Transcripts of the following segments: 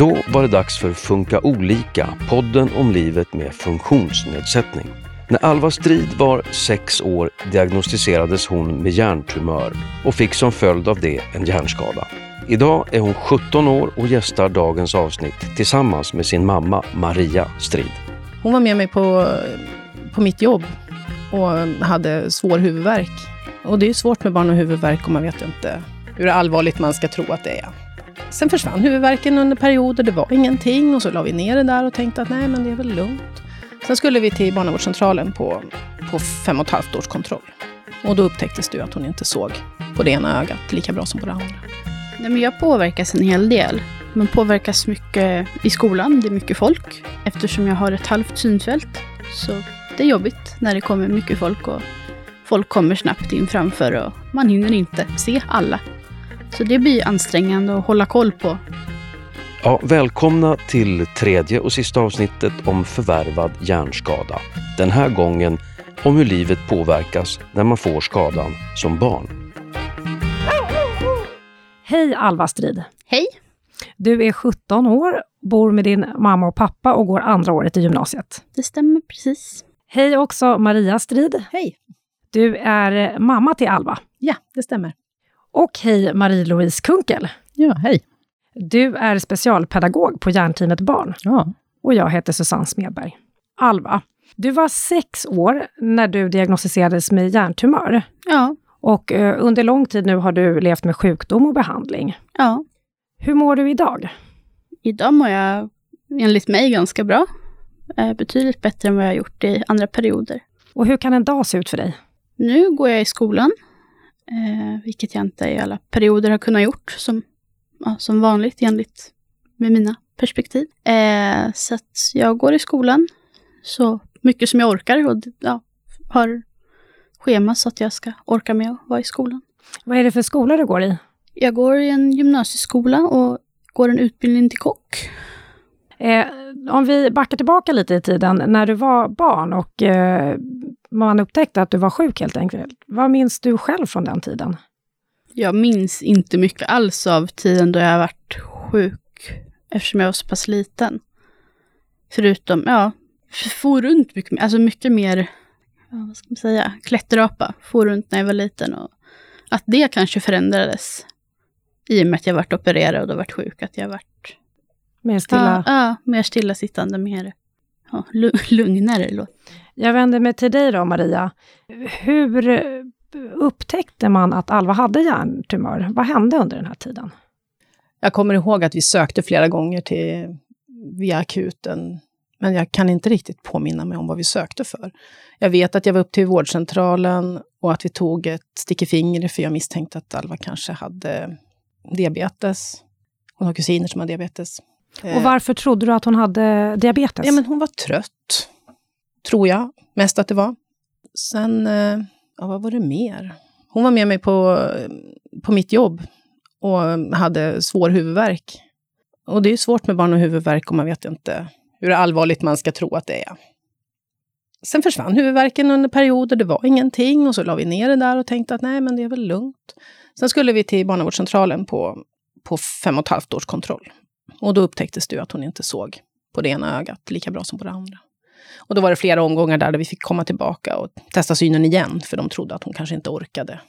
Då var det dags för Funka olika, podden om livet med funktionsnedsättning. När Alva Strid var sex år diagnostiserades hon med hjärntumör och fick som följd av det en hjärnskada. Idag är hon 17 år och gästar dagens avsnitt tillsammans med sin mamma Maria Strid. Hon var med mig på, på mitt jobb och hade svår huvudvärk. Och det är svårt med barn och huvudvärk och man vet inte hur allvarligt man ska tro att det är. Sen försvann huvudvärken under perioder, det var ingenting och så la vi ner det där och tänkte att nej, men det är väl lugnt. Sen skulle vi till barnavårdscentralen på, på fem och ett halvt års kontroll. Och då upptäcktes det att hon inte såg på det ena ögat lika bra som på det andra. Nej, men jag påverkas en hel del. Man påverkas mycket i skolan, det är mycket folk. Eftersom jag har ett halvt synfält. Så det är jobbigt när det kommer mycket folk och folk kommer snabbt in framför och man hinner inte se alla. Så det blir ansträngande att hålla koll på. Ja, välkomna till tredje och sista avsnittet om förvärvad hjärnskada. Den här gången om hur livet påverkas när man får skadan som barn. Hej Alva Strid! Hej! Du är 17 år, bor med din mamma och pappa och går andra året i gymnasiet. Det stämmer precis. Hej också Maria Strid. Hej! Du är mamma till Alva. Ja, det stämmer. Och hej Marie-Louise Kunkel. Ja, hej. Du är specialpedagog på Hjärnteamet Barn. Ja. Och jag heter Susanne Smedberg. Alva, du var sex år när du diagnostiserades med hjärntumör. Ja. Och eh, under lång tid nu har du levt med sjukdom och behandling. Ja. Hur mår du idag? Idag mår jag enligt mig ganska bra. Eh, betydligt bättre än vad jag har gjort i andra perioder. Och hur kan en dag se ut för dig? Nu går jag i skolan, eh, vilket jag inte i alla perioder har kunnat gjort som, ja, som vanligt enligt med mina perspektiv. Eh, så att jag går i skolan så mycket som jag orkar och ja, har schema så att jag ska orka med att vara i skolan. Vad är det för skola du går i? Jag går i en gymnasieskola och går en utbildning till kock. Eh, om vi backar tillbaka lite i tiden, när du var barn och eh, man upptäckte att du var sjuk helt enkelt. Vad minns du själv från den tiden? Jag minns inte mycket alls av tiden då jag har varit sjuk, eftersom jag var så pass liten. Förutom, ja, for runt mycket mer, alltså mycket mer, vad ska man säga, klätterapa. For runt när jag var liten och att det kanske förändrades i och med att jag varit opererad och varit sjuk, att jag varit Mer stilla? Ja, ja, mer stillasittande, mer ja, lu- lugnare. låt. Jag vänder mig till dig då, Maria. Hur upptäckte man att Alva hade hjärntumör? Vad hände under den här tiden? Jag kommer ihåg att vi sökte flera gånger till, via akuten, men jag kan inte riktigt påminna mig om vad vi sökte för. Jag vet att jag var upp till vårdcentralen och att vi tog ett stick i fingret, för jag misstänkte att Alva kanske hade diabetes. Hon har kusiner som har diabetes. Och varför trodde du att hon hade diabetes? Ja, men hon var trött, tror jag. Mest att det var. Sen, eh, ja, vad var det mer? Hon var med mig på, på mitt jobb och hade svår huvudvärk. Och det är svårt med barn och huvudvärk och man vet inte hur allvarligt man ska tro att det är. Sen försvann huvudvärken under perioder, det var ingenting och så la vi ner det där och tänkte att nej, men det är väl lugnt. Sen skulle vi till barnavårdscentralen på, på fem och ett halvt års kontroll. Och då upptäcktes det att hon inte såg på det ena ögat lika bra som på det andra. Och då var det flera omgångar där, där vi fick komma tillbaka och testa synen igen, för de trodde att hon kanske inte orkade.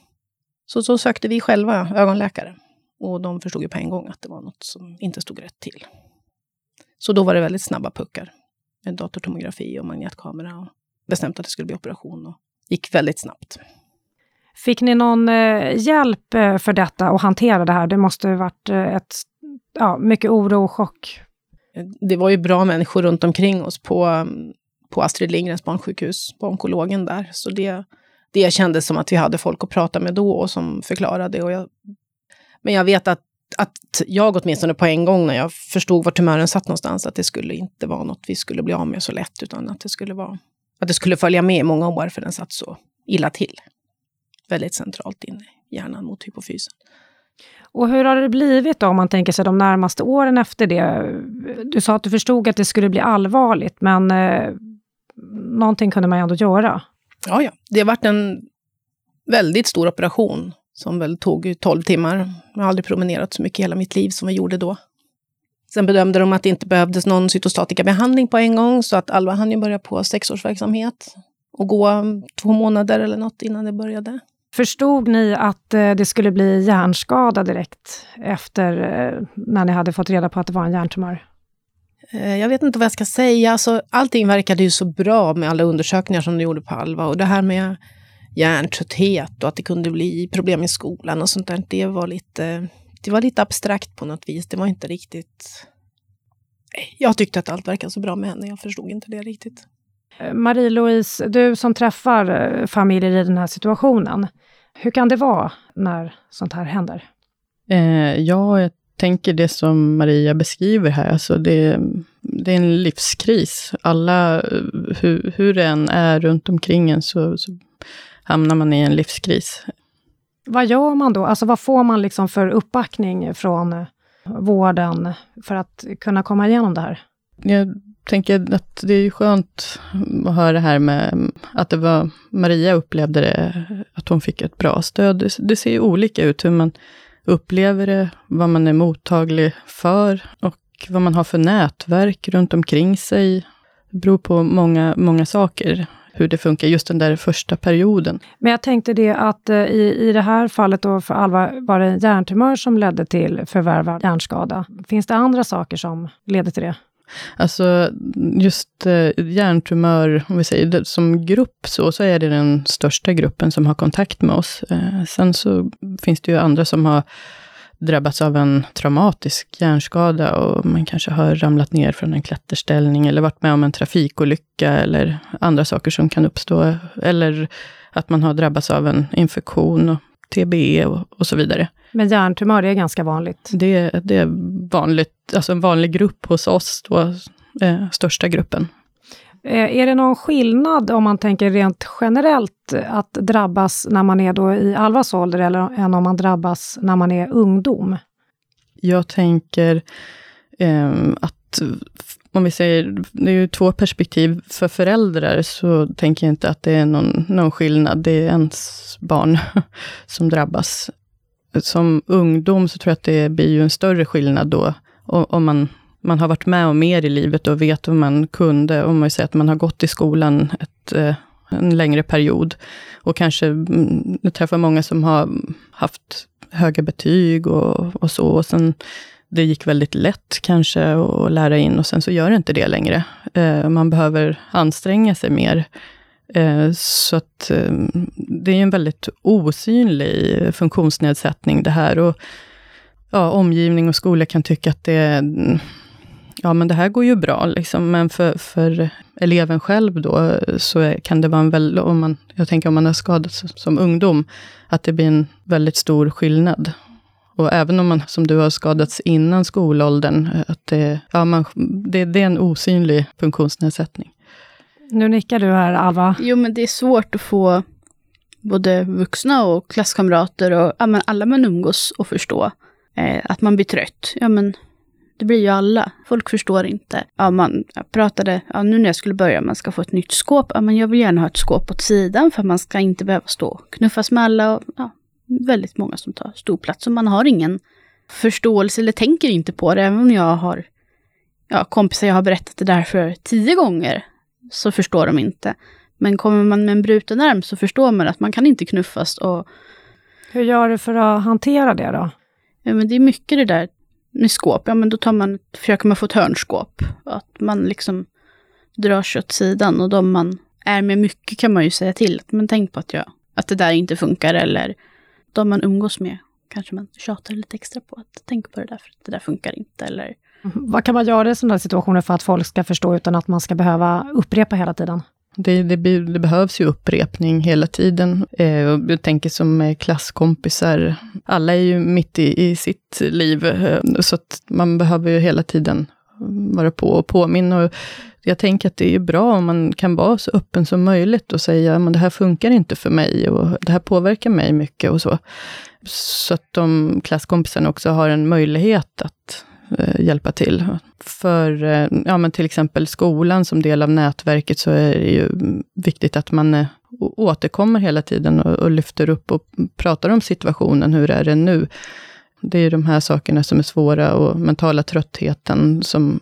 Så, så sökte vi själva ögonläkare. Och de förstod ju på en gång att det var något som inte stod rätt till. Så då var det väldigt snabba puckar. Med datortomografi och magnetkamera. Och bestämt att det skulle bli operation. Och gick väldigt snabbt. Fick ni någon eh, hjälp eh, för detta och hantera det här? Det måste ha varit eh, ett, ja, mycket oro och chock. Det var ju bra människor runt omkring oss på, på Astrid Lindgrens barnsjukhus, på onkologen där. Så det, det kändes som att vi hade folk att prata med då och som förklarade. Och jag, men jag vet att, att jag åtminstone på en gång när jag förstod var tumören satt någonstans, att det skulle inte vara något vi skulle bli av med så lätt, utan att det skulle vara att det skulle följa med i många år, för den satt så illa till. Väldigt centralt inne i hjärnan mot hypofysen. Och hur har det blivit då, om man tänker sig de närmaste åren efter det? Du sa att du förstod att det skulle bli allvarligt, men eh, någonting kunde man ju ändå göra. Ja, ja. Det har varit en väldigt stor operation som väl tog 12 timmar. Jag har aldrig promenerat så mycket i hela mitt liv som vi gjorde då. Sen bedömde de att det inte behövdes någon cytostatikabehandling på en gång, så att Alva hann ju börja på sexårsverksamhet och gå två månader eller något innan det började. Förstod ni att eh, det skulle bli hjärnskada direkt efter eh, när ni hade fått reda på att det var en hjärntumör? Eh, jag vet inte vad jag ska säga. Alltså, allting verkade ju så bra med alla undersökningar som du gjorde på Alva. Och det här med hjärntrötthet och att det kunde bli problem i skolan och sånt där, det var lite, det var lite abstrakt på något vis. Det var inte riktigt... Jag tyckte att allt verkade så bra med henne, jag förstod inte det riktigt. Marie-Louise, du som träffar familjer i den här situationen, hur kan det vara när sånt här händer? Eh, ja, jag tänker det som Maria beskriver här, alltså det, det är en livskris. Alla, hur, hur det än är runt omkring en, så, så hamnar man i en livskris. Vad gör man då? Alltså vad får man liksom för uppbackning från vården för att kunna komma igenom det här? Jag tänker att det är skönt att höra det här med att det var Maria upplevde det, att hon fick ett bra stöd. Det, det ser ju olika ut hur man upplever det, vad man är mottaglig för och vad man har för nätverk runt omkring sig. Det beror på många, många saker hur det funkar just den där första perioden. Men jag tänkte det att eh, i, i det här fallet då för Alva var det en hjärntumör som ledde till förvärvad hjärnskada. Finns det andra saker som leder till det? Alltså just eh, hjärntumör, om vi säger det, som grupp så, så är det den största gruppen som har kontakt med oss. Eh, sen så finns det ju andra som har drabbats av en traumatisk hjärnskada och man kanske har ramlat ner från en klätterställning eller varit med om en trafikolycka eller andra saker som kan uppstå. Eller att man har drabbats av en infektion, och TBE och, och så vidare. Men hjärntumör är ganska vanligt? Det, det är vanligt, alltså en vanlig grupp hos oss, då, eh, största gruppen. Eh, är det någon skillnad om man tänker rent generellt att drabbas när man är då i Alvas ålder eller än om man drabbas när man är ungdom? Jag tänker eh, att om vi säger, det är ju två perspektiv. För föräldrar så tänker jag inte att det är någon, någon skillnad. Det är ens barn som drabbas. Som ungdom så tror jag att det blir ju en större skillnad då, om man man har varit med om mer i livet och vet vad man kunde. Om man säger att man har gått i skolan ett, eh, en längre period. Och kanske, mm, träffar många som har haft höga betyg och, och så. Och sen, det gick väldigt lätt kanske att lära in och sen så gör det inte det längre. Eh, man behöver anstränga sig mer. Eh, så att eh, det är en väldigt osynlig funktionsnedsättning det här. Och ja, omgivning och skola kan tycka att det ja men det här går ju bra, liksom. men för, för eleven själv då, så kan det vara en väldigt, om man, jag tänker om man har skadats som ungdom, att det blir en väldigt stor skillnad. Och även om man, som du har skadats innan skolåldern, att det, ja, man, det, det är en osynlig funktionsnedsättning. Nu nickar du här, Alva. Jo, men det är svårt att få både vuxna och klasskamrater och ja, men alla man umgås och förstå eh, att man blir trött. Ja, men det blir ju alla. Folk förstår inte. Ja, man pratade, ja, nu när jag skulle börja, man ska få ett nytt skåp. Ja, men jag vill gärna ha ett skåp åt sidan för man ska inte behöva stå och knuffas med alla. Och, ja, väldigt många som tar stor plats och man har ingen förståelse eller tänker inte på det. Även om jag har ja, kompisar jag har berättat det där för tio gånger så förstår de inte. Men kommer man med en bruten arm så förstår man att man kan inte knuffas och... Hur gör du för att hantera det då? Ja, men det är mycket det där med skåp, ja men då tar man, försöker man få ett hörnskåp. Att man liksom drar sig åt sidan och de man är med mycket kan man ju säga till. Men tänk på att, jag, att det där inte funkar eller de man umgås med kanske man tjatar lite extra på att tänk på det där för att det där funkar inte eller vad kan man göra i sådana situationer för att folk ska förstå utan att man ska behöva upprepa hela tiden? Det, det, det, behövs ju upprepning hela tiden. Eh, jag tänker som klasskompisar, alla är ju mitt i, i sitt liv, eh, så att man behöver ju hela tiden vara på och påminna. Och jag tänker att det är bra om man kan vara så öppen som möjligt och säga, men det här funkar inte för mig och det här påverkar mig mycket och så. Så att de klasskompisarna också har en möjlighet att eh, hjälpa till. För eh, ja, men till exempel skolan som del av nätverket, så är det ju viktigt att man eh, återkommer hela tiden och, och, lyfter upp och pratar om situationen, hur är det nu? Det är de här sakerna som är svåra och mentala tröttheten som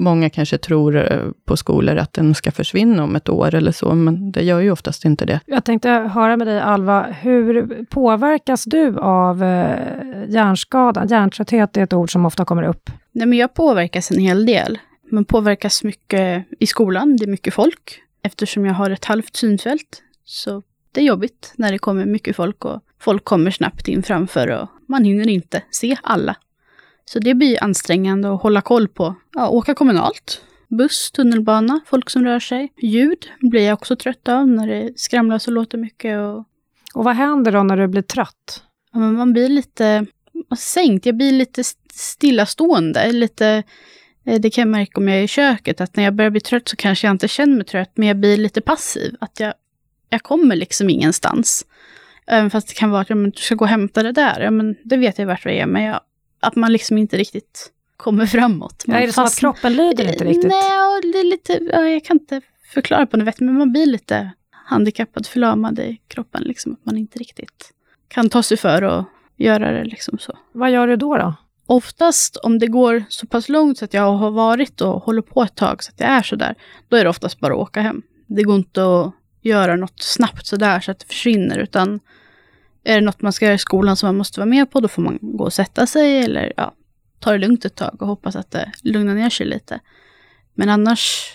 många kanske tror eh, på skolor att den ska försvinna om ett år eller så, men det gör ju oftast inte det. Jag tänkte höra med dig Alva, hur påverkas du av eh, hjärnskada? Hjärntrötthet är ett ord som ofta kommer upp. Nej, men jag påverkas en hel del. Man påverkas mycket i skolan, det är mycket folk. Eftersom jag har ett halvt synfält, så det är jobbigt när det kommer mycket folk och folk kommer snabbt in framför och man hinner inte se alla. Så det blir ansträngande att hålla koll på. Ja, åka kommunalt, buss, tunnelbana, folk som rör sig. Ljud blir jag också trött av när det skramlas och låter mycket. Och, Och vad händer då när du blir trött? ja, men man blir lite sänkt, jag blir lite stillastående. Lite, eh, det kan jag märka om jag är i köket, att när jag börjar bli trött så kanske jag inte känner mig trött, men jag blir lite passiv. Att jag, jag kommer liksom ingenstans. Även fast det kan vara att ja, men du ska gå och hämta det där. Ja, men det vet jag vart det är, men jag, att man liksom inte riktigt kommer framåt. Man är det så att kroppen lyder inte riktigt? Nej, det är lite, ja, jag kan inte förklara på något vet, men man blir lite handikappad, förlamad i kroppen. Liksom, att man inte riktigt kan ta sig för att göra det liksom så. Vad gör du då? då? Oftast om det går så pass långt så att jag har varit och håller på ett tag så att jag är så där, då är det oftast bara att åka hem. Det går inte att göra något snabbt så där så att det försvinner, utan är det något man ska göra i skolan som man måste vara med på, då får man gå och sätta sig eller ja, ta det lugnt ett tag och hoppas att det lugnar ner sig lite. Men annars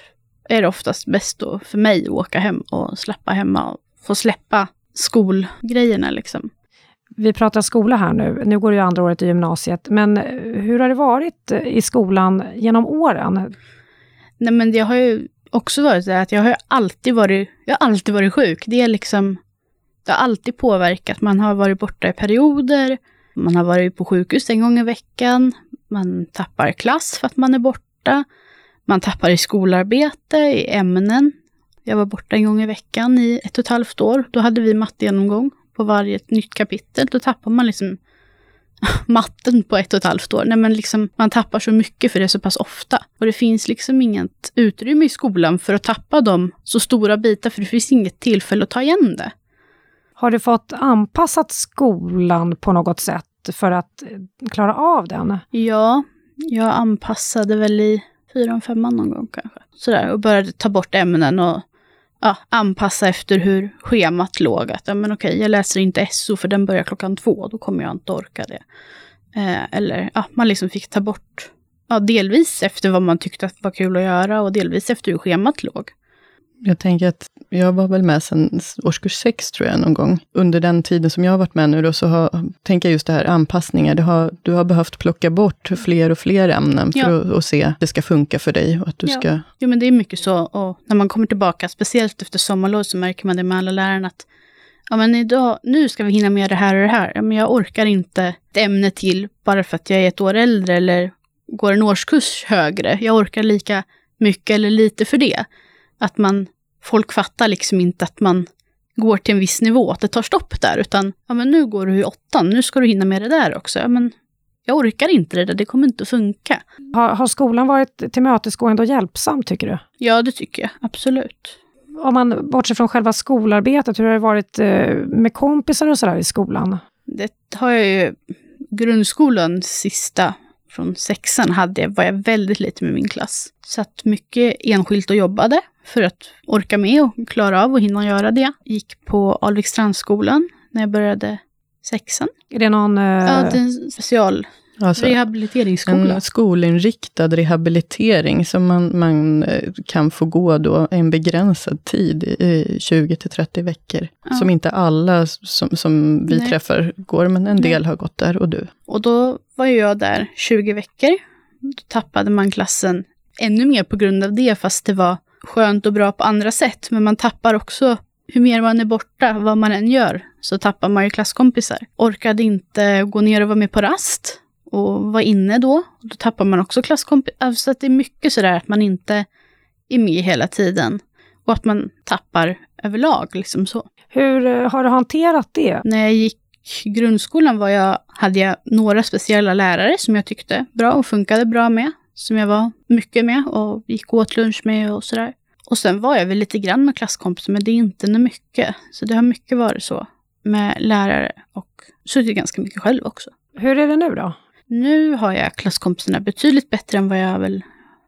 är det oftast bäst då för mig att åka hem och slappa hemma och få släppa skolgrejerna liksom. Vi pratar skola här nu. Nu går du ju andra året i gymnasiet. Men hur har det varit i skolan genom åren? Nej men det har ju också varit det att jag har alltid varit, jag har alltid varit sjuk. Det är liksom, det har alltid påverkat. Man har varit borta i perioder, man har varit på sjukhus en gång i veckan, man tappar klass för att man är borta, man tappar i skolarbete, i ämnen. Jag var borta en gång i veckan i ett och ett halvt år. Då hade vi mattegenomgång på varje nytt kapitel. Då tappar man liksom matten på ett och ett halvt år. Nej, men liksom, man tappar så mycket för det så pass ofta. Och det finns liksom inget utrymme i skolan för att tappa dem så stora bitar, för det finns inget tillfälle att ta igen det. Har du fått anpassat skolan på något sätt för att eh, klara av den? Ja, jag anpassade väl i fyran, femman någon gång kanske. Sådär, och började ta bort ämnen och ja, anpassa efter hur schemat låg. Att, ja, men okej, jag läser inte SO för den börjar klockan två, då kommer jag inte orka det. Eh, eller, ja, man liksom fick ta bort, ja, delvis efter vad man tyckte att var kul att göra och delvis efter hur schemat låg. Jag tänker att jag var väl med sedan årskurs sex, tror jag, någon gång. Under den tiden som jag har varit med nu då, så har, tänker jag just det här anpassningar. Det har, du har behövt plocka bort fler och fler ämnen för Ja. att, att se att det ska funka för dig. Och att du Ja. ska... Jo, men det är mycket så. Och när man kommer tillbaka, speciellt efter sommarlov, så märker man det med alla lärarna att ja, men idag, nu ska vi hinna med det här och det här. Ja, men jag orkar inte ett ämne till bara för att jag är ett år äldre eller går en årskurs högre. Jag orkar lika mycket eller lite för det. Att man, folk fattar liksom inte att man går till en viss nivå, att det tar stopp där, utan ja, men nu går du i åttan, nu ska du hinna med det där också. Ja, men jag orkar inte det där, det kommer inte att funka. Har, har skolan varit tillmötesgående och hjälpsam, tycker du? Ja, det tycker jag, absolut. Om man bortser från själva skolarbetet, hur har det varit eh, med kompisar och sådär i skolan? Det har jag ju, grundskolan sista från sexan hade var jag väldigt lite med min klass. Satt mycket enskilt och jobbade för att orka med och klara av och hinna göra det. Gick på Alvikstrandsskolan när jag började sexan. Är det någon... Eh, Ja, det är en special Alltså, rehabiliteringsskola. en skolinriktad rehabilitering som man, man eh, kan få gå då en begränsad tid, i 20 till 30 veckor. Ja. Som inte alla som, som vi Nej. träffar går, men en Nej. del har gått där och du. Och då var ju jag där 20 veckor. Då tappade man klassen ännu mer på grund av det, fast det var skönt och bra på andra sätt. Men man tappar också, hur mer man är borta, vad man än gör, så tappar man ju klasskompisar. Orkade inte gå ner och vara med på rast och vara inne då. Då tappar man också klasskompisar. Alltså att det är mycket sådär att man inte är med hela tiden. Och att man tappar överlag, liksom så. hur eh, har du hanterat det? När jag gick grundskolan var jag, hade jag några speciella lärare som jag tyckte bra och funkade bra med. Som jag var mycket med och gick åt lunch med och sådär. Och sen var jag väl lite grann med klasskompisar, men det är inte mycket. Så det har mycket varit så med lärare och suttit ganska mycket själv också. Hur är det nu då? Nu har jag klasskompisarna betydligt bättre än vad jag väl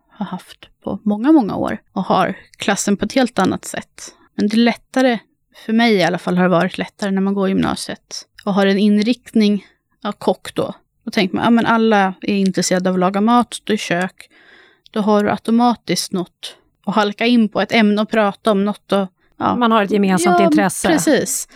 har haft på många, många år. Och har klassen på ett helt annat sätt. Men det är lättare, för mig i alla fall har det varit lättare när man går gymnasiet. Och har en inriktning, av kock då. Då tänker man, ja men alla är intresserade av att laga mat, då är kök. Då har du automatiskt något att halka in på, ett ämne att prata om, något att... Ja. Man har ett gemensamt ja, intresse. precis.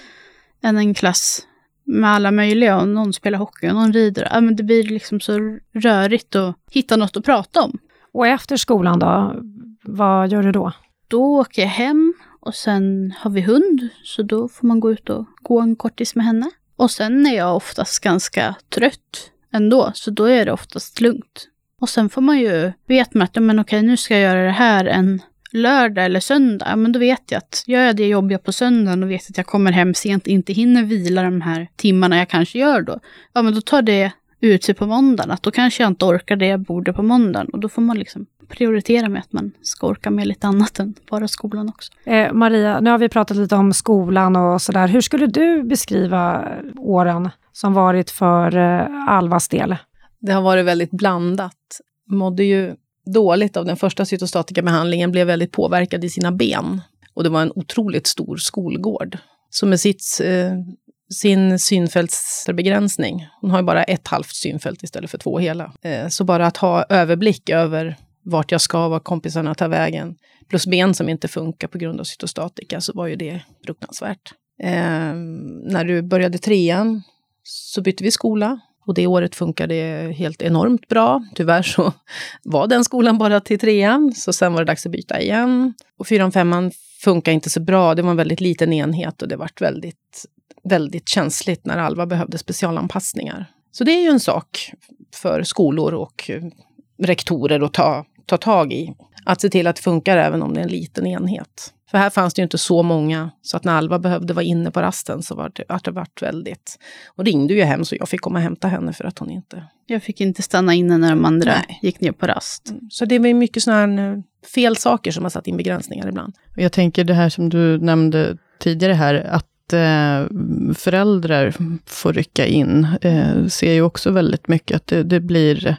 Än en klass med alla möjliga och någon spelar hockey och någon rider. Ja, men det blir liksom så rörigt att hitta något att prata om. Och efter skolan då, vad gör du då? Då åker jag hem och sen har vi hund, så då får man gå ut och gå en kortis med henne. Och sen är jag oftast ganska trött ändå, så då är det oftast lugnt. Och sen får man ju, vet man att men okej, nu ska jag göra det här en lördag eller söndag, men då vet jag att gör jag det jobbiga på söndagen och vet att jag kommer hem sent, inte hinner vila de här timmarna jag kanske gör då, ja men då tar det ut sig på måndagen, att då kanske jag inte orkar det jag borde på måndagen och då får man liksom prioritera med att man ska orka med lite annat än bara skolan också. Eh, Maria, nu har vi pratat lite om skolan och sådär. Hur skulle du beskriva åren som varit för eh, Alvas del? Det har varit väldigt blandat. Mådde ju dåligt av den första cytostatikabehandlingen, blev väldigt påverkad i sina ben. Och det var en otroligt stor skolgård. Så med sitt, eh, sin synfältsbegränsning, hon har ju bara ett halvt synfält istället för två hela. Eh, så bara att ha överblick över vart jag ska, vart kompisarna tar vägen, plus ben som inte funkar på grund av cytostatika, så var ju det fruktansvärt. Eh, när du började trean så bytte vi skola och det året funkade helt enormt bra. Tyvärr så var den skolan bara till trean, så sen var det dags att byta igen. Och fyran, femman funkade inte så bra. Det var en väldigt liten enhet och det vart väldigt, väldigt känsligt när Alva behövde specialanpassningar. Så det är ju en sak för skolor och rektorer att ta, ta tag i. Att se till att det funkar även om det är en liten enhet. För här fanns det ju inte så många, så att när Alva behövde vara inne på rasten så var det, att det vart väldigt... Och ringde ju hem så jag fick komma och hämta henne för att hon inte... Jag fick inte stanna inne när de andra Nej. gick ner på rast. Mm. Så det var mycket sådana här fel saker som har satt in begränsningar ibland. Jag tänker det här som du nämnde tidigare här, att eh, föräldrar får rycka in, eh, ser ju också väldigt mycket att det, det, blir,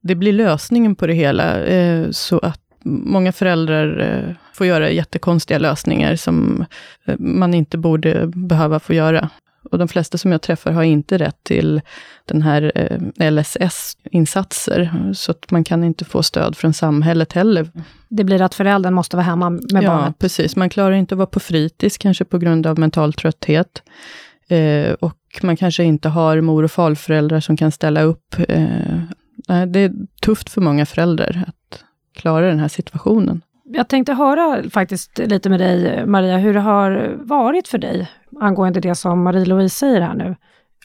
det blir lösningen på det hela. Eh, så att många föräldrar eh, får göra jättekonstiga lösningar som eh, man inte borde behöva få göra. Och de flesta som jag träffar har inte rätt till den här eh, LSS-insatser, så att man kan inte få stöd från samhället heller. Det blir att föräldern måste vara hemma med ja, barnet. precis. Man klarar inte att vara på fritids, kanske på grund av mental trötthet. Eh, och man kanske inte har mor och farföräldrar som kan ställa upp. Eh, det är tufft för många föräldrar att klara den här situationen. Jag tänkte höra faktiskt lite med dig, Maria, hur det har varit för dig angående det som Marie-Louise säger här nu.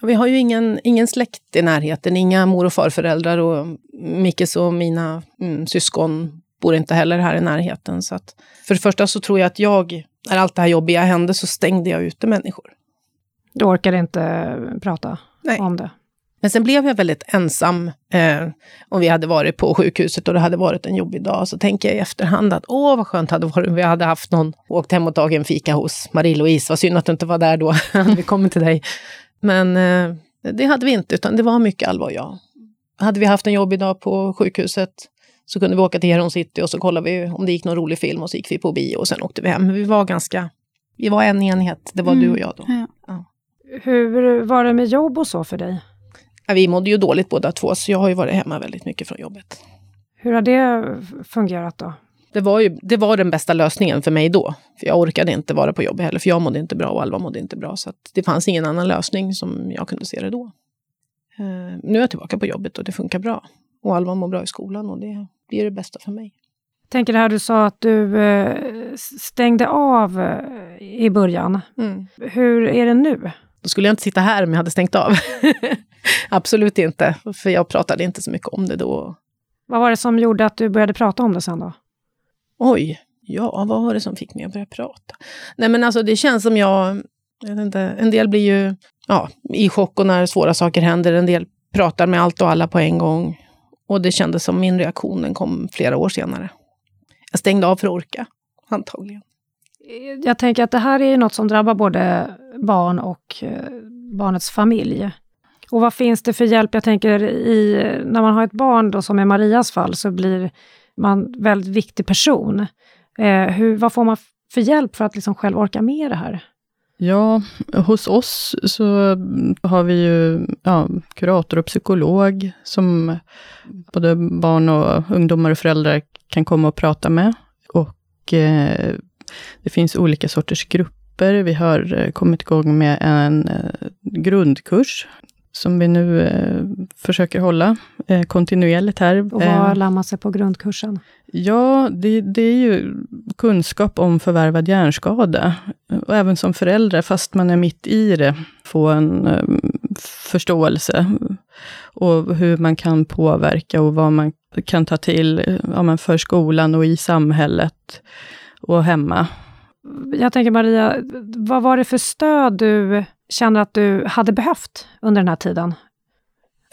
Vi har ju ingen, ingen släkt i närheten, inga mor och farföräldrar och Mickes och mina mm, syskon bor inte heller här i närheten. Så att, för det första så tror jag att jag, när allt det här jobbiga hände, så stängde jag ute människor. Du orkade inte prata Nej. om det? Men sen blev jag väldigt ensam eh, om vi hade varit på sjukhuset och det hade varit en jobbig dag. Så tänker jag i efterhand att åh vad skönt hade varit om vi hade haft någon åkt hem och tagit en fika hos Marie-Louise. Vad synd att du inte var där då, hade vi kommit till dig. Men eh, det hade vi inte, utan det var mycket Alva och jag. Hade vi haft en jobbig dag på sjukhuset så kunde vi åka till Heron City och så kollade vi om det gick någon rolig film och så gick vi på bio och sen åkte vi hem. Men vi var ganska, vi var en enhet, det var Mm, du och jag då. ja. Ja. Hur var det med jobb och så för dig? Vi mådde ju dåligt båda två, så jag har ju varit hemma väldigt mycket från jobbet. Hur har det fungerat då? Det var, ju, det var den bästa lösningen för mig då. För jag orkade inte vara på jobbet heller, för jag mådde inte bra och Alva mådde inte bra. Så det fanns ingen annan lösning som jag kunde se det då. Eh, nu är jag tillbaka på jobbet och det funkar bra. Och Alva mår bra i skolan och det blir det bästa för mig. tänker det här du sa att du eh, stängde av eh, i början. Hur är det nu? Då skulle jag inte sitta här om jag hade stängt av. Absolut inte, för jag pratade inte så mycket om det då. Vad var det som gjorde att du började prata om det sen då? Oj, ja, vad var det som fick mig att börja prata? Nej, men alltså det känns som jag, jag vet inte, en del blir ju ja, i chock och när svåra saker händer. En del pratar med allt och alla på en gång. Och det kändes som min reaktion den kom flera år senare. Jag stängde av för att orka, antagligen. Jag tänker att det här är något som drabbar både barn och eh, barnets familj. Och vad finns det för hjälp? Jag tänker i, när man har ett barn då, som i Marias fall, så blir man en väldigt viktig person. Eh, hur, vad får man för hjälp för att liksom själv orka med det här? Ja, hos oss så har vi ju ja, kurator och psykolog som både barn och ungdomar och föräldrar kan komma och prata med. Och eh, det finns olika sorters grupper. Vi har eh, kommit igång med en eh, grundkurs som vi nu eh, försöker hålla eh, kontinuerligt här. Och vad lär man sig på grundkursen? Ja, det, det, är ju kunskap om förvärvad hjärnskada. Och även som förälder, fast man är mitt i det, få en eh, förståelse. Och hur man kan påverka och vad man kan ta till ja, för skolan och i samhället och hemma. Jag tänker Maria, vad var det för stöd du känner att du hade behövt under den här tiden?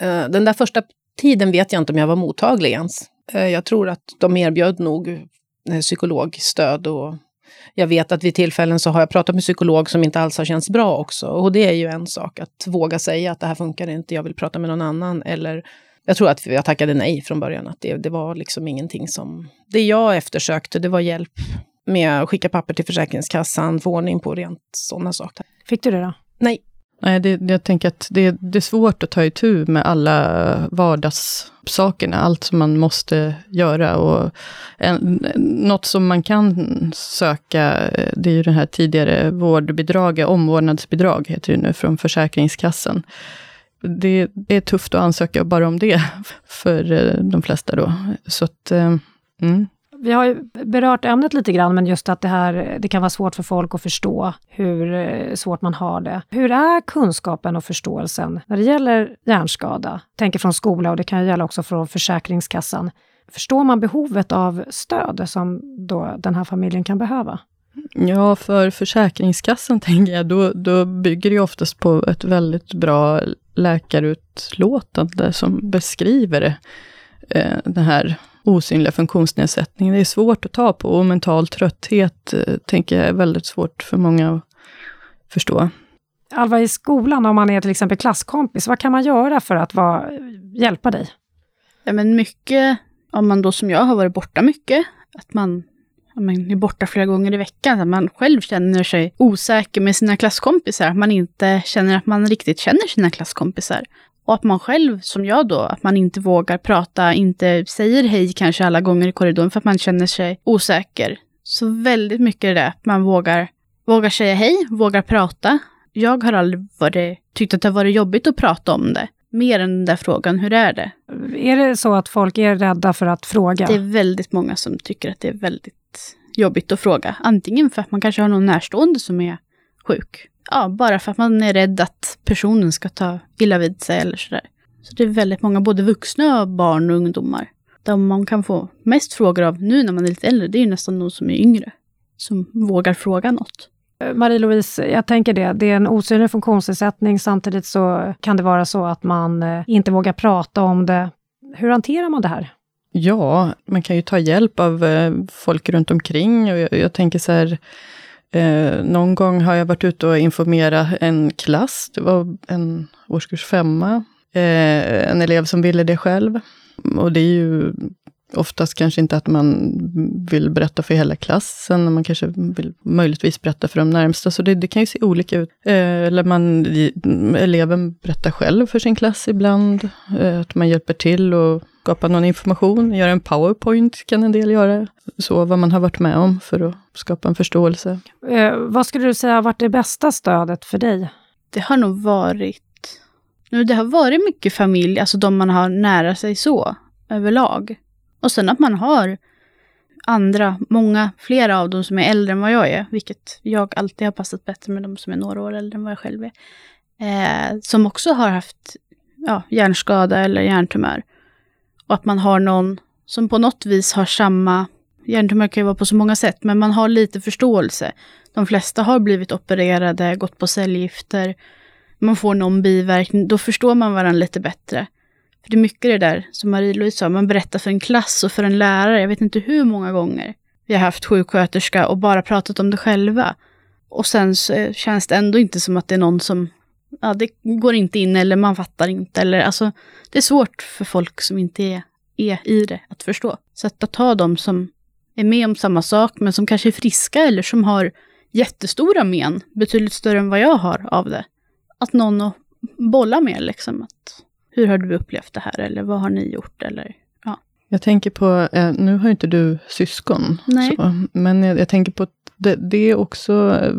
Eh, den där första tiden vet jag inte om jag var mottaglig ens. Eh, jag tror att de erbjöd nog eh, psykologstöd och jag vet att vid tillfällen så har jag pratat med psykolog som inte alls har känts bra också. Och det är ju en sak, att våga säga att det här funkar inte, jag vill prata med någon annan. Eller jag tror att jag tackade nej från början, att det, det var liksom ingenting som... Det jag eftersökte, det var hjälp med att skicka papper till Försäkringskassan, få ordning på rent sådana saker. Fick du det då? Nej. Nej, det, jag tänker att det, det är svårt att ta itu med alla vardagssakerna, allt som man måste göra. Och en, något som man kan söka, det är ju det här tidigare vårdbidraget, omvårdnadsbidrag heter det nu, från Försäkringskassan. Det, det är tufft att ansöka bara om det, för eh, de flesta då. Så att, eh, mm. Vi har ju berört ämnet lite grann, men just att det här det kan vara svårt för folk att förstå hur eh, svårt man har det. Hur är kunskapen och förståelsen när det gäller hjärnskada? Tänker från skola och det kan gälla också från Försäkringskassan. Förstår man behovet av stöd som då den här familjen kan behöva? Ja, för Försäkringskassan tänker jag, då, då bygger det oftast på ett väldigt bra läkarutlåtande som beskriver det, eh, den här osynliga funktionsnedsättningen. Det är svårt att ta på och mental trötthet eh, tänker jag är väldigt svårt för många att förstå. Alva, i skolan, om man är till exempel klasskompis, vad kan man göra för att vara, hjälpa dig? Ja, men mycket, om man då som jag har varit borta mycket, att man, man är borta flera gånger i veckan, att man själv känner sig osäker med sina klasskompisar, att man inte känner att man riktigt känner sina klasskompisar. Och att man själv, som jag då, att man inte vågar prata, inte säger hej kanske alla gånger i korridoren för att man känner sig osäker. Så väldigt mycket är det att man vågar, vågar säga hej, vågar prata. Jag har aldrig varit, tyckt att det har varit jobbigt att prata om det. Mer än den där frågan, hur är det? Är det så att folk är rädda för att fråga? Det är väldigt många som tycker att det är väldigt jobbigt att fråga. Antingen för att man kanske har någon närstående som är sjuk ja, bara för att man är rädd att personen ska ta illa vid sig eller sådär. Så det är väldigt många, både vuxna, och barn och ungdomar. De man kan få mest frågor av nu när man är lite äldre, det är ju nästan de som är yngre. Som vågar fråga något. Marie-Louise, jag tänker det, det är en osynlig funktionsnedsättning, samtidigt så kan det vara så att man eh, inte vågar prata om det. Hur hanterar man det här? Ja, man kan ju ta hjälp av eh, folk runt omkring. Och jag, jag tänker så här, Eh, någon gång har jag varit ute och informerat en klass, det var en årskurs femma, eh, en elev som ville det själv. Och det är ju oftast kanske inte att man vill berätta för hela klassen, man kanske vill möjligtvis berätta för de närmsta, så det, det kan ju se olika ut. Eh, eller man, eleven berättar själv för sin klass ibland, eh, att man hjälper till och skapa någon information, göra en powerpoint kan en del göra. Så vad man har varit med om för att skapa en förståelse. Eh, vad skulle du säga har varit det bästa stödet för dig? Det har nog varit... Det har varit mycket familj, alltså de man har nära sig så, överlag. Och sen att man har andra, många, flera av dem som är äldre än vad jag är, vilket jag alltid har passat bättre med de som är några år äldre än vad jag själv är. Eh, som också har haft ja, hjärnskada eller hjärntumör. Och att man har någon som på något vis har samma, hjärntumör kan ju vara på så många sätt, men man har lite förståelse. De flesta har blivit opererade, gått på cellgifter, man får någon biverkning, då förstår man varandra lite bättre. För det är mycket det där som Marie-Louise sa, man berättar för en klass och för en lärare, jag vet inte hur många gånger vi har haft sjuksköterska och bara pratat om det själva. Och sen så känns det ändå inte som att det är någon som ja, det går inte in eller man fattar inte. Eller, alltså, det är svårt för folk som inte är, är i det att förstå. Så att ta dem som är med om samma sak, men som kanske är friska eller som har jättestora men, betydligt större än vad jag har av det. Att någon att bolla med liksom. Att, hur har du upplevt det här? Eller vad har ni gjort? Eller. Jag tänker på, eh, nu har inte du syskon. Så, men jag, jag tänker på att det, det är också eh,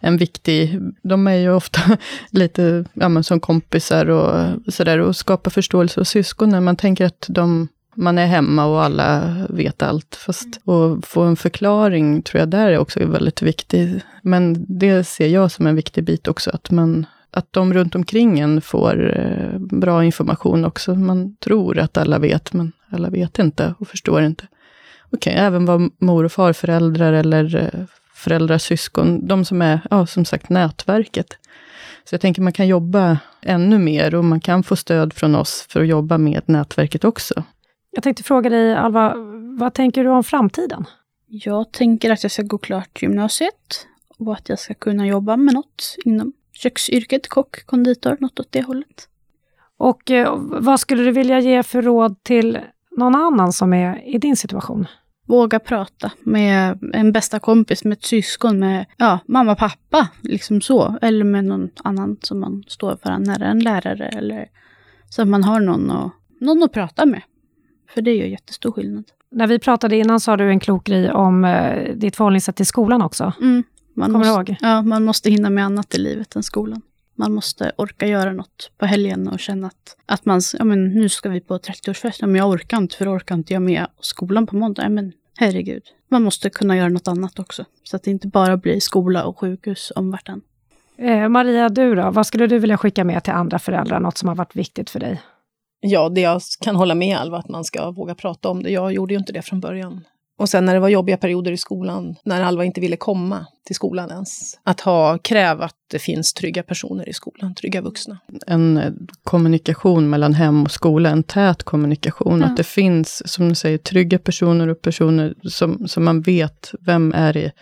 en viktig, de är ju ofta lite ja, men som kompisar och sådär och skapar förståelse hos syskonen. Man tänker att de, man är hemma och alla vet allt. Fast att få en förklaring tror jag där är också väldigt viktigt. Men det ser jag som en viktig bit också, att man att de runt omkring en får eh, bra information också. Man tror att alla vet, men alla vet inte och förstår inte. Okej, okay, även vad mor och farföräldrar eller eh, föräldrar, syskon, de som är, ja, som sagt, nätverket. Så jag tänker man kan jobba ännu mer och man kan få stöd från oss för att jobba med nätverket också. Jag tänkte fråga dig, Alva, vad tänker du om framtiden? Jag tänker att jag ska gå klart gymnasiet och att jag ska kunna jobba med något inom köksyrket, kock, konditor, något åt det hållet. Och eh, vad skulle du vilja ge för råd till någon annan som är i din situation? Våga prata med en bästa kompis, med ett syskon, med ja, mamma, pappa, liksom så. Eller med någon annan som man står för nära, en lärare eller så att man har någon att, någon att prata med. För det gör jättestor skillnad. När vi pratade innan sa du en klok grej om eh, ditt förhållningssätt till skolan också. Mm, man Kommer måste, ihåg? Ja, man måste hinna med annat i livet än skolan. Man måste orka göra något på helgen och känna att, att man, ja men nu ska vi på 30-årsfest, ja, men jag orkar inte, för orkar inte jag med skolan på måndag, ja, men herregud. Man måste kunna göra något annat också, så att det inte bara blir skola och sjukhus om vartann. Eh, Maria, du då? Vad skulle du vilja skicka med till andra föräldrar? Något som har varit viktigt för dig? Ja, det jag kan hålla med Alva, att man ska våga prata om det. Jag gjorde ju inte det från början. Och sen när det var jobbiga perioder i skolan, när Alva inte ville komma till skolan ens, att ha, kräva att det finns trygga personer i skolan, trygga vuxna. En eh, kommunikation mellan hem och skola, en tät kommunikation, Ja. att det finns, som du säger, trygga personer och personer som, som man vet, vem är det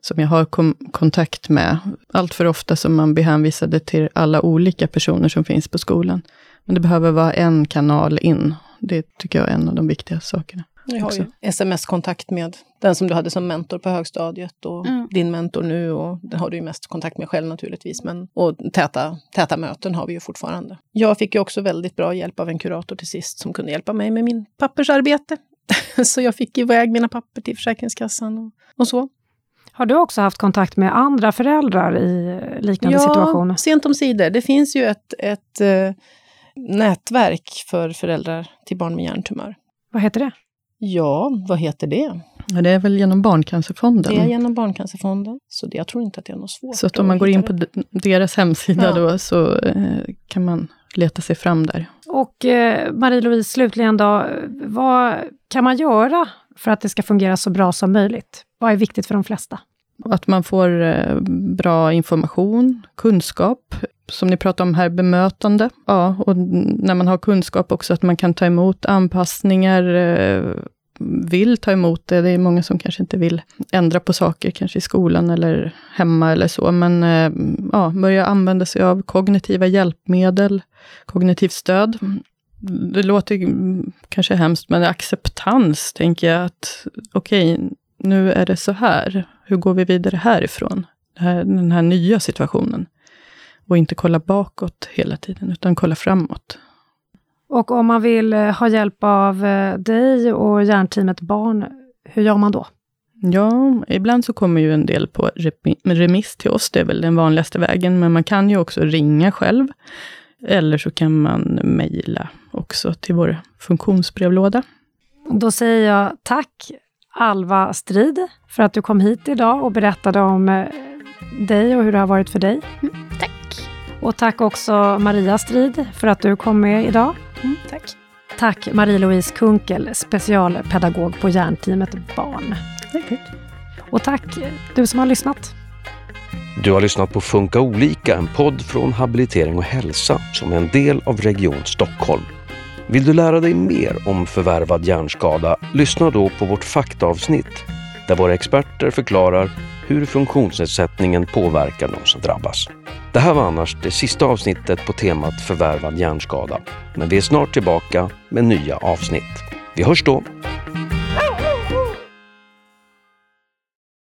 som jag har kom, kontakt med? Allt för ofta som man blir hänvisade till alla olika personer som finns på skolan. Men det behöver vara en kanal in. Det tycker jag är en av de viktiga sakerna. Jag har också. ju sms-kontakt med den som du hade som mentor på högstadiet och Mm. din mentor nu och den har du ju mest kontakt med själv naturligtvis. Men, och täta, täta möten har vi ju fortfarande. Jag fick ju också väldigt bra hjälp av en kurator till sist som kunde hjälpa mig med min pappersarbete. så jag fick iväg mina papper till Försäkringskassan och, och så. Har du också haft kontakt med andra föräldrar i liknande situation? sent om sidor. Det finns ju ett, ett eh, nätverk för föräldrar till barn med hjärntumör. Vad heter det? Ja, vad heter det? Ja, det är väl genom Barncancerfonden. Det är genom Barncancerfonden. Så det, jag tror inte att det är något svårt. Så att om man går in på det. de- deras hemsida Ja. då, så eh, kan man leta sig fram där. Och eh, Marie-Louise, slutligen då, vad kan man göra för att det ska fungera så bra som möjligt? Vad är viktigt för de flesta? Och Att man får eh, bra information, kunskap, som ni pratade om här, bemötande. Ja, och när man har kunskap också, att man kan ta emot anpassningar, eh, vill ta emot det. Det är många som kanske inte vill ändra på saker, kanske i skolan eller hemma eller så. Men eh, ja, börja använda sig av kognitiva hjälpmedel, kognitivt stöd. Det låter kanske hemskt, men acceptans, tänker jag att okej, nu är det så här. Hur går vi vidare härifrån? Den här nya situationen. Och inte kolla bakåt hela tiden, utan kolla framåt. Och om man vill eh, ha hjälp av eh, dig och hjärnteamet Barn, hur gör man då? Ja, ibland så kommer ju en del på remi- remiss till oss. Det är väl den vanligaste vägen. Men man kan ju också ringa själv. Eller så kan man mejla också till vår funktionsbrevlåda. Då säger jag tack Alva Strid för att du kom hit idag och berättade om eh, dig och hur det har varit för dig. Tack! Och tack också Maria Strid för att du kom med idag. Mm, tack. Tack Marie-Louise Kunkel, specialpedagog på Hjärnteamet Barn. Och tack du som har lyssnat. Du har lyssnat på Funka olika, en podd från Habilitering och hälsa som är en del av Region Stockholm. Vill du lära dig mer om förvärvad hjärnskada? Lyssna då på vårt faktaavsnitt där våra experter förklarar hur funktionsnedsättningen påverkar de som drabbas. Det här var annars det sista avsnittet på temat förvärvad hjärnskada. Men vi är snart tillbaka med nya avsnitt. Vi hörs då!